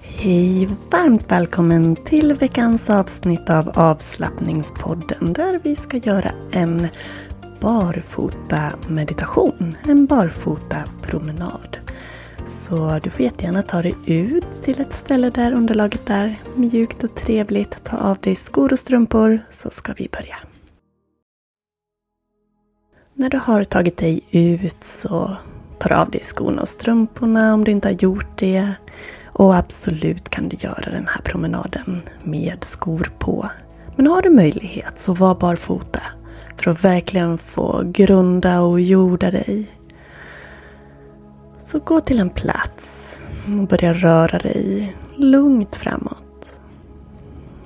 Hej varmt välkommen till veckans avsnitt av avslappningspodden där vi ska göra en barfota meditation, en barfota promenad. Så du får jättegärna ta dig ut till ett ställe där underlaget är mjukt och trevligt. Ta av dig skor och strumpor så ska vi börja. När du har tagit dig ut så tar du av dig skorna och strumporna om du inte har gjort det. Och absolut kan du göra den här promenaden med skor på. Men har du möjlighet så var barfota. För att verkligen få grunda och jorda dig. Så gå till en plats och börja röra dig lugnt framåt.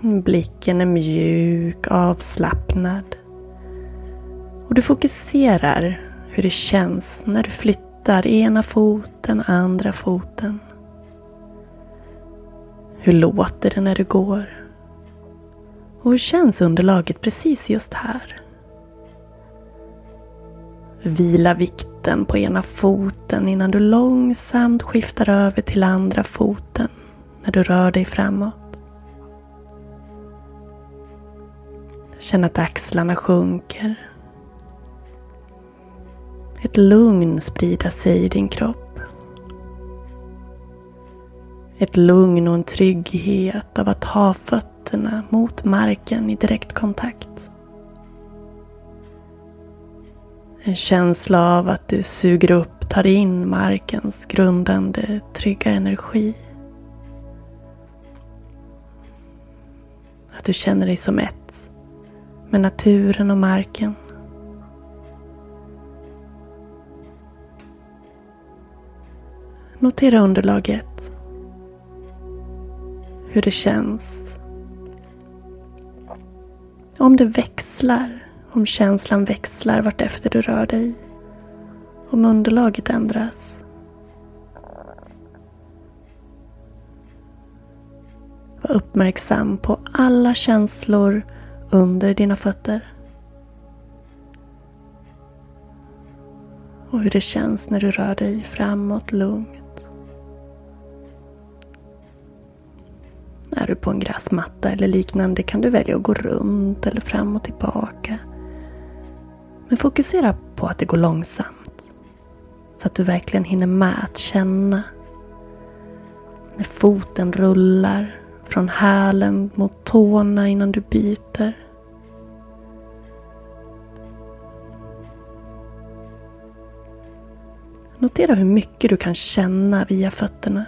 Blicken är mjuk, avslappnad. Och du fokuserar hur det känns när du flyttar ena foten, andra foten. Hur låter det när du går? Och hur känns underlaget precis just här? Vila vikten på ena foten innan du långsamt skiftar över till andra foten när du rör dig framåt. Känn att axlarna sjunker ett lugn sprida sig i din kropp. Ett lugn och en trygghet av att ha fötterna mot marken i direktkontakt. En känsla av att du suger upp, tar in markens grundande, trygga energi. Att du känner dig som ett med naturen och marken. Notera underlaget. Hur det känns. Om det växlar, om känslan växlar vartefter du rör dig. Om underlaget ändras. Var uppmärksam på alla känslor under dina fötter. Och hur det känns när du rör dig framåt lugnt. Är du på en gräsmatta eller liknande kan du välja att gå runt eller fram och tillbaka. Men fokusera på att det går långsamt. Så att du verkligen hinner med att känna. När foten rullar från hälen mot tårna innan du byter. Notera hur mycket du kan känna via fötterna.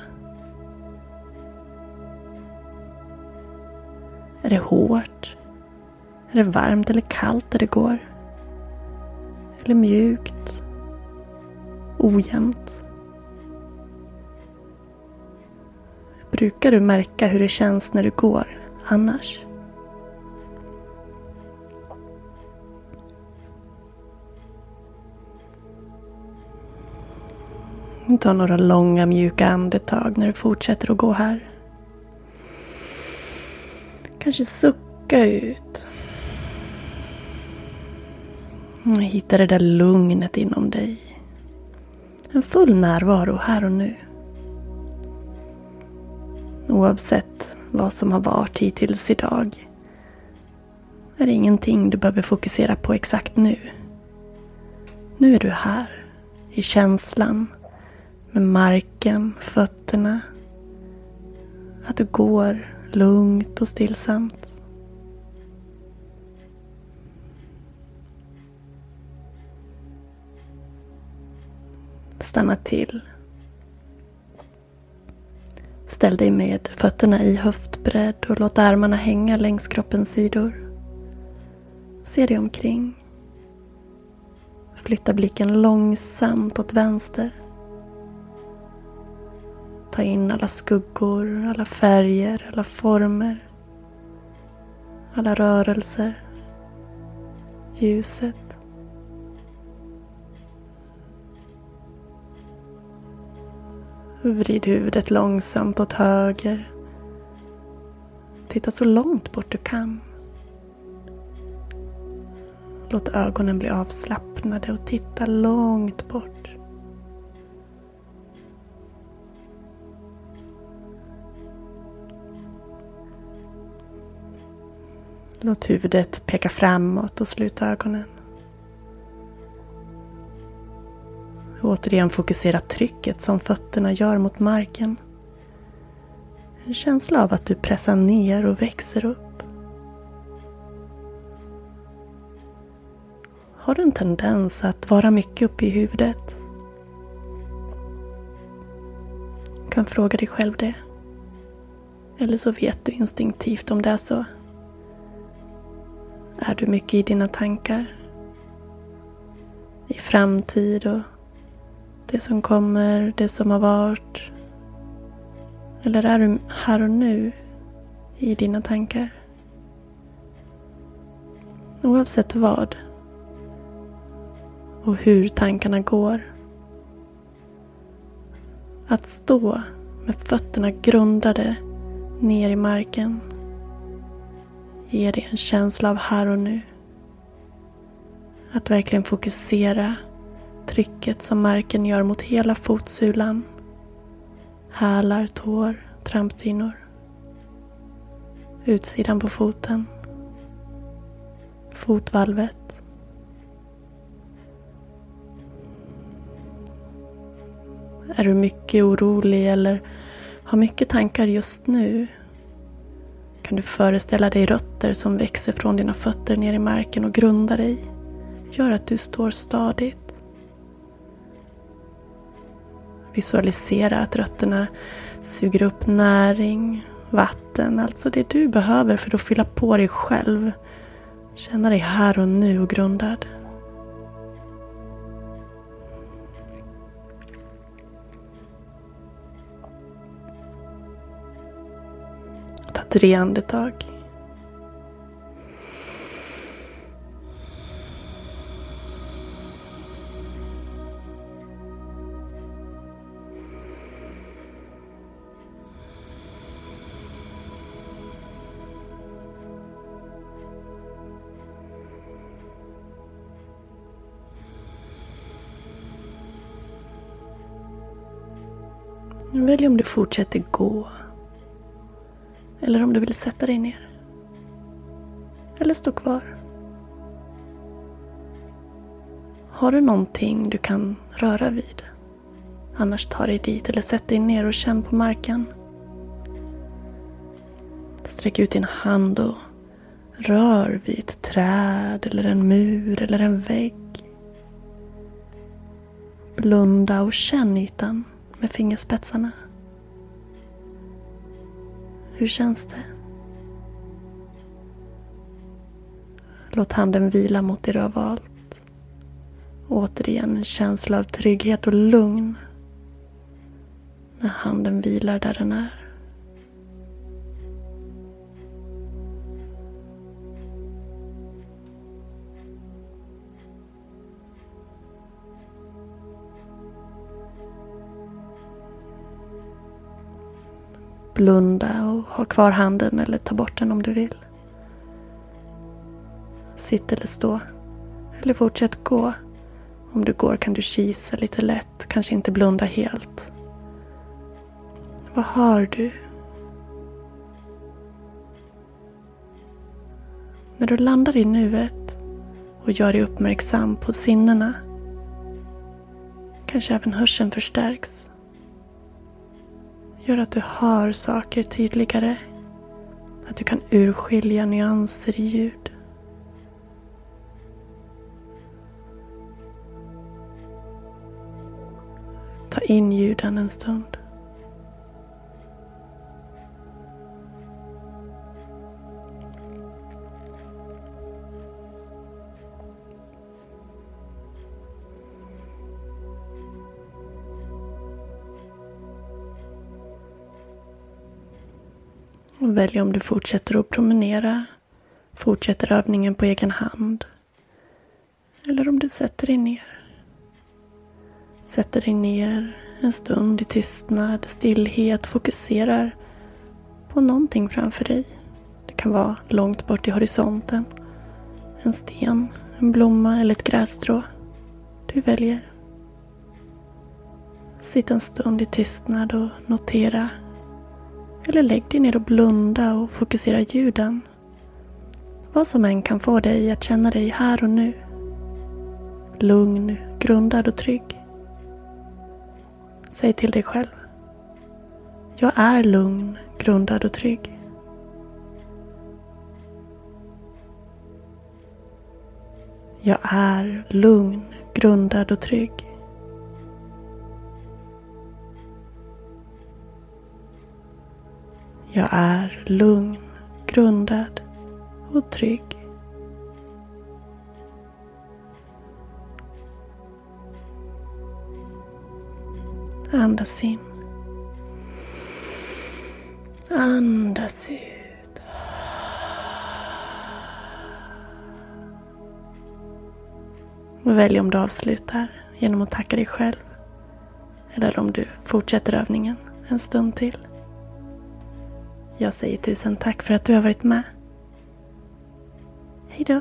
Är det hårt? Är det varmt eller kallt där det går? Eller mjukt? Ojämnt? Brukar du märka hur det känns när du går annars? Ta några långa mjuka andetag när du fortsätter att gå här. Kanske sucka ut. Hitta det där lugnet inom dig. En full närvaro här och nu. Oavsett vad som har varit hittills idag är det ingenting du behöver fokusera på exakt nu. Nu är du här, i känslan, med marken, fötterna. Att du går lugnt och stillsamt. Stanna till. Ställ dig med fötterna i höftbredd och låt armarna hänga längs kroppens sidor. Se dig omkring. Flytta blicken långsamt åt vänster. Ta in alla skuggor, alla färger, alla former. Alla rörelser. Ljuset. Vrid huvudet långsamt åt höger. Titta så långt bort du kan. Låt ögonen bli avslappnade och titta långt bort. Låt huvudet peka framåt och sluta ögonen. Återigen fokusera trycket som fötterna gör mot marken. En känsla av att du pressar ner och växer upp. Har du en tendens att vara mycket uppe i huvudet? Du kan fråga dig själv det. Eller så vet du instinktivt om det är så. Är du mycket i dina tankar? I framtid och det som kommer, det som har varit? Eller är du här och nu i dina tankar? Oavsett vad och hur tankarna går. Att stå med fötterna grundade ner i marken ger dig en känsla av här och nu. Att verkligen fokusera trycket som marken gör mot hela fotsulan. Hälar, tår, trampdynor. Utsidan på foten. Fotvalvet. Är du mycket orolig eller har mycket tankar just nu kan du föreställa dig rötter som växer från dina fötter ner i marken och grundar dig. Gör att du står stadigt. Visualisera att rötterna suger upp näring, vatten, alltså det du behöver för att fylla på dig själv. Känna dig här och nu och grundad. Tre andetag. Välj om du fortsätter gå. Eller om du vill sätta dig ner. Eller stå kvar. Har du någonting du kan röra vid? Annars ta dig dit eller sätt dig ner och känn på marken. Sträck ut din hand och rör vid ett träd eller en mur eller en vägg. Blunda och känn ytan med fingerspetsarna. Hur känns det? Låt handen vila mot det du har valt. Återigen en känsla av trygghet och lugn när handen vilar där den är. Blunda och ha kvar handen eller ta bort den om du vill. Sitt eller stå. Eller fortsätt gå. Om du går kan du kisa lite lätt, kanske inte blunda helt. Vad hör du? När du landar i nuet och gör dig uppmärksam på sinnena kanske även hörseln förstärks. Gör att du hör saker tydligare. Att du kan urskilja nyanser i ljud. Ta in ljuden en stund. Välj om du fortsätter att promenera, fortsätter övningen på egen hand. Eller om du sätter dig ner. Sätter dig ner en stund i tystnad, stillhet, fokuserar på någonting framför dig. Det kan vara långt bort i horisonten. En sten, en blomma eller ett grässtrå. Du väljer. Sitt en stund i tystnad och notera eller lägg dig ner och blunda och fokusera ljuden. Vad som än kan få dig att känna dig här och nu. Lugn, grundad och trygg. Säg till dig själv. Jag är lugn, grundad och trygg. Jag är lugn, grundad och trygg. Jag är lugn, grundad och trygg. Andas in. Andas ut. Och välj om du avslutar genom att tacka dig själv. Eller om du fortsätter övningen en stund till. Jag säger tusen tack för att du har varit med. Hejdå.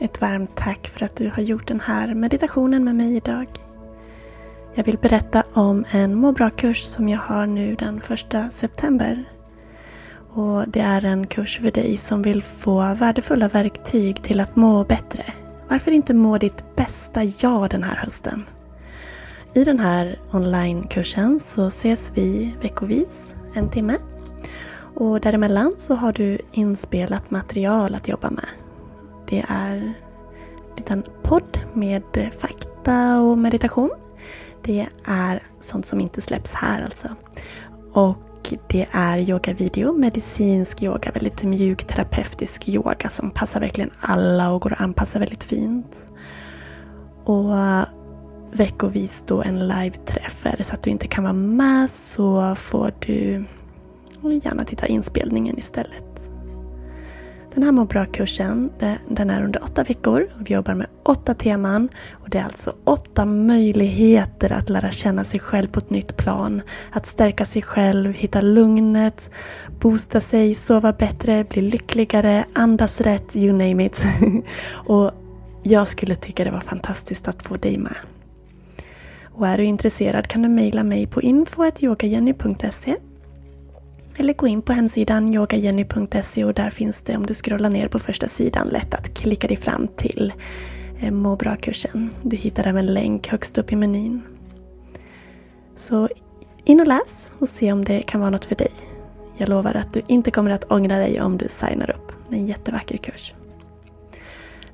Ett varmt tack för att du har gjort den här meditationen med mig idag. Jag vill berätta om en må bra-kurs som jag har nu den första september. Och Det är en kurs för dig som vill få värdefulla verktyg till att må bättre. Varför inte må ditt bästa jag den här hösten? I den här onlinekursen så ses vi veckovis, en timme. Och däremellan så har du inspelat material att jobba med. Det är en liten podd med fakta och meditation. Det är sånt som inte släpps här alltså. Och det är yogavideo, medicinsk yoga, väldigt mjuk terapeutisk yoga som passar verkligen alla och går att anpassa väldigt fint. Och veckovis då en live-träff. Är det så att du inte kan vara med så får du gärna titta inspelningen istället. Den här må bra-kursen den är under åtta veckor. Vi jobbar med åtta teman. och Det är alltså åtta möjligheter att lära känna sig själv på ett nytt plan. Att stärka sig själv, hitta lugnet, boosta sig, sova bättre, bli lyckligare, andas rätt, you name it. och jag skulle tycka det var fantastiskt att få dig med. Och är du intresserad kan du mejla mig på info.yogajenny.se eller gå in på hemsidan yogajenny.se och där finns det, om du scrollar ner på första sidan, lätt att klicka dig fram till eh, Må bra-kursen. Du hittar även länk högst upp i menyn. Så in och läs och se om det kan vara något för dig. Jag lovar att du inte kommer att ångra dig om du signar upp. Det är en jättevacker kurs.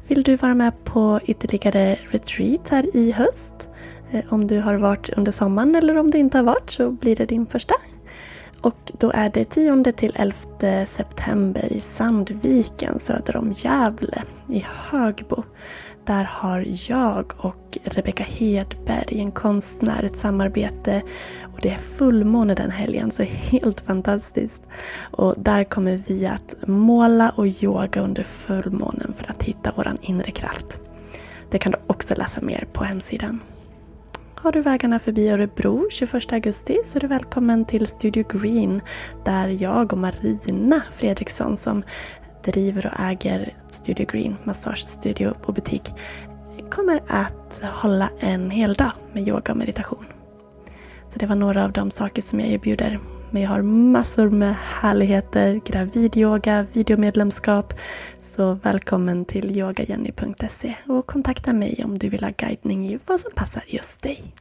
Vill du vara med på ytterligare retreat här i höst? Eh, om du har varit under sommaren eller om du inte har varit så blir det din första. Och då är det 10 till 11 september i Sandviken söder om Gävle i Högbo. Där har jag och Rebecka Hedberg, en konstnär, ett samarbete. Och det är fullmåne den helgen, så helt fantastiskt. Och där kommer vi att måla och yoga under fullmånen för att hitta vår inre kraft. Det kan du också läsa mer på hemsidan. Har du vägarna förbi Örebro 21 augusti så är du välkommen till Studio Green där jag och Marina Fredriksson som driver och äger Studio Green massagestudio och butik kommer att hålla en hel dag med yoga och meditation. Så det var några av de saker som jag erbjuder. Men jag har massor med härligheter, gravidyoga, videomedlemskap. Så välkommen till yogajenny.se och kontakta mig om du vill ha guidning i vad som passar just dig.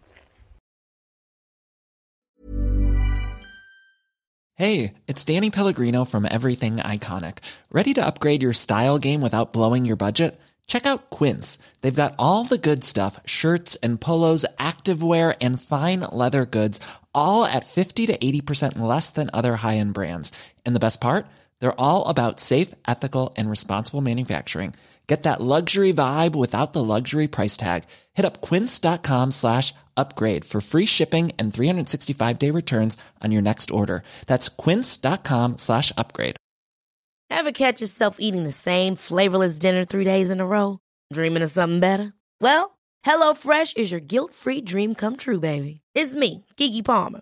Hej, it's Danny Pellegrino from Everything Iconic. Ready to upgrade your style game without blowing your budget? Check out Quince. They've got all the good stuff, shirts and polos, activewear and fine leather goods, all at 50 to 80% less than other high-end brands. And the best part? They're all about safe, ethical, and responsible manufacturing. Get that luxury vibe without the luxury price tag. Hit up quince.com slash upgrade for free shipping and 365 day returns on your next order. That's quince.com slash upgrade. Ever catch yourself eating the same flavorless dinner three days in a row? Dreaming of something better? Well, HelloFresh is your guilt free dream come true, baby. It's me, Gigi Palmer.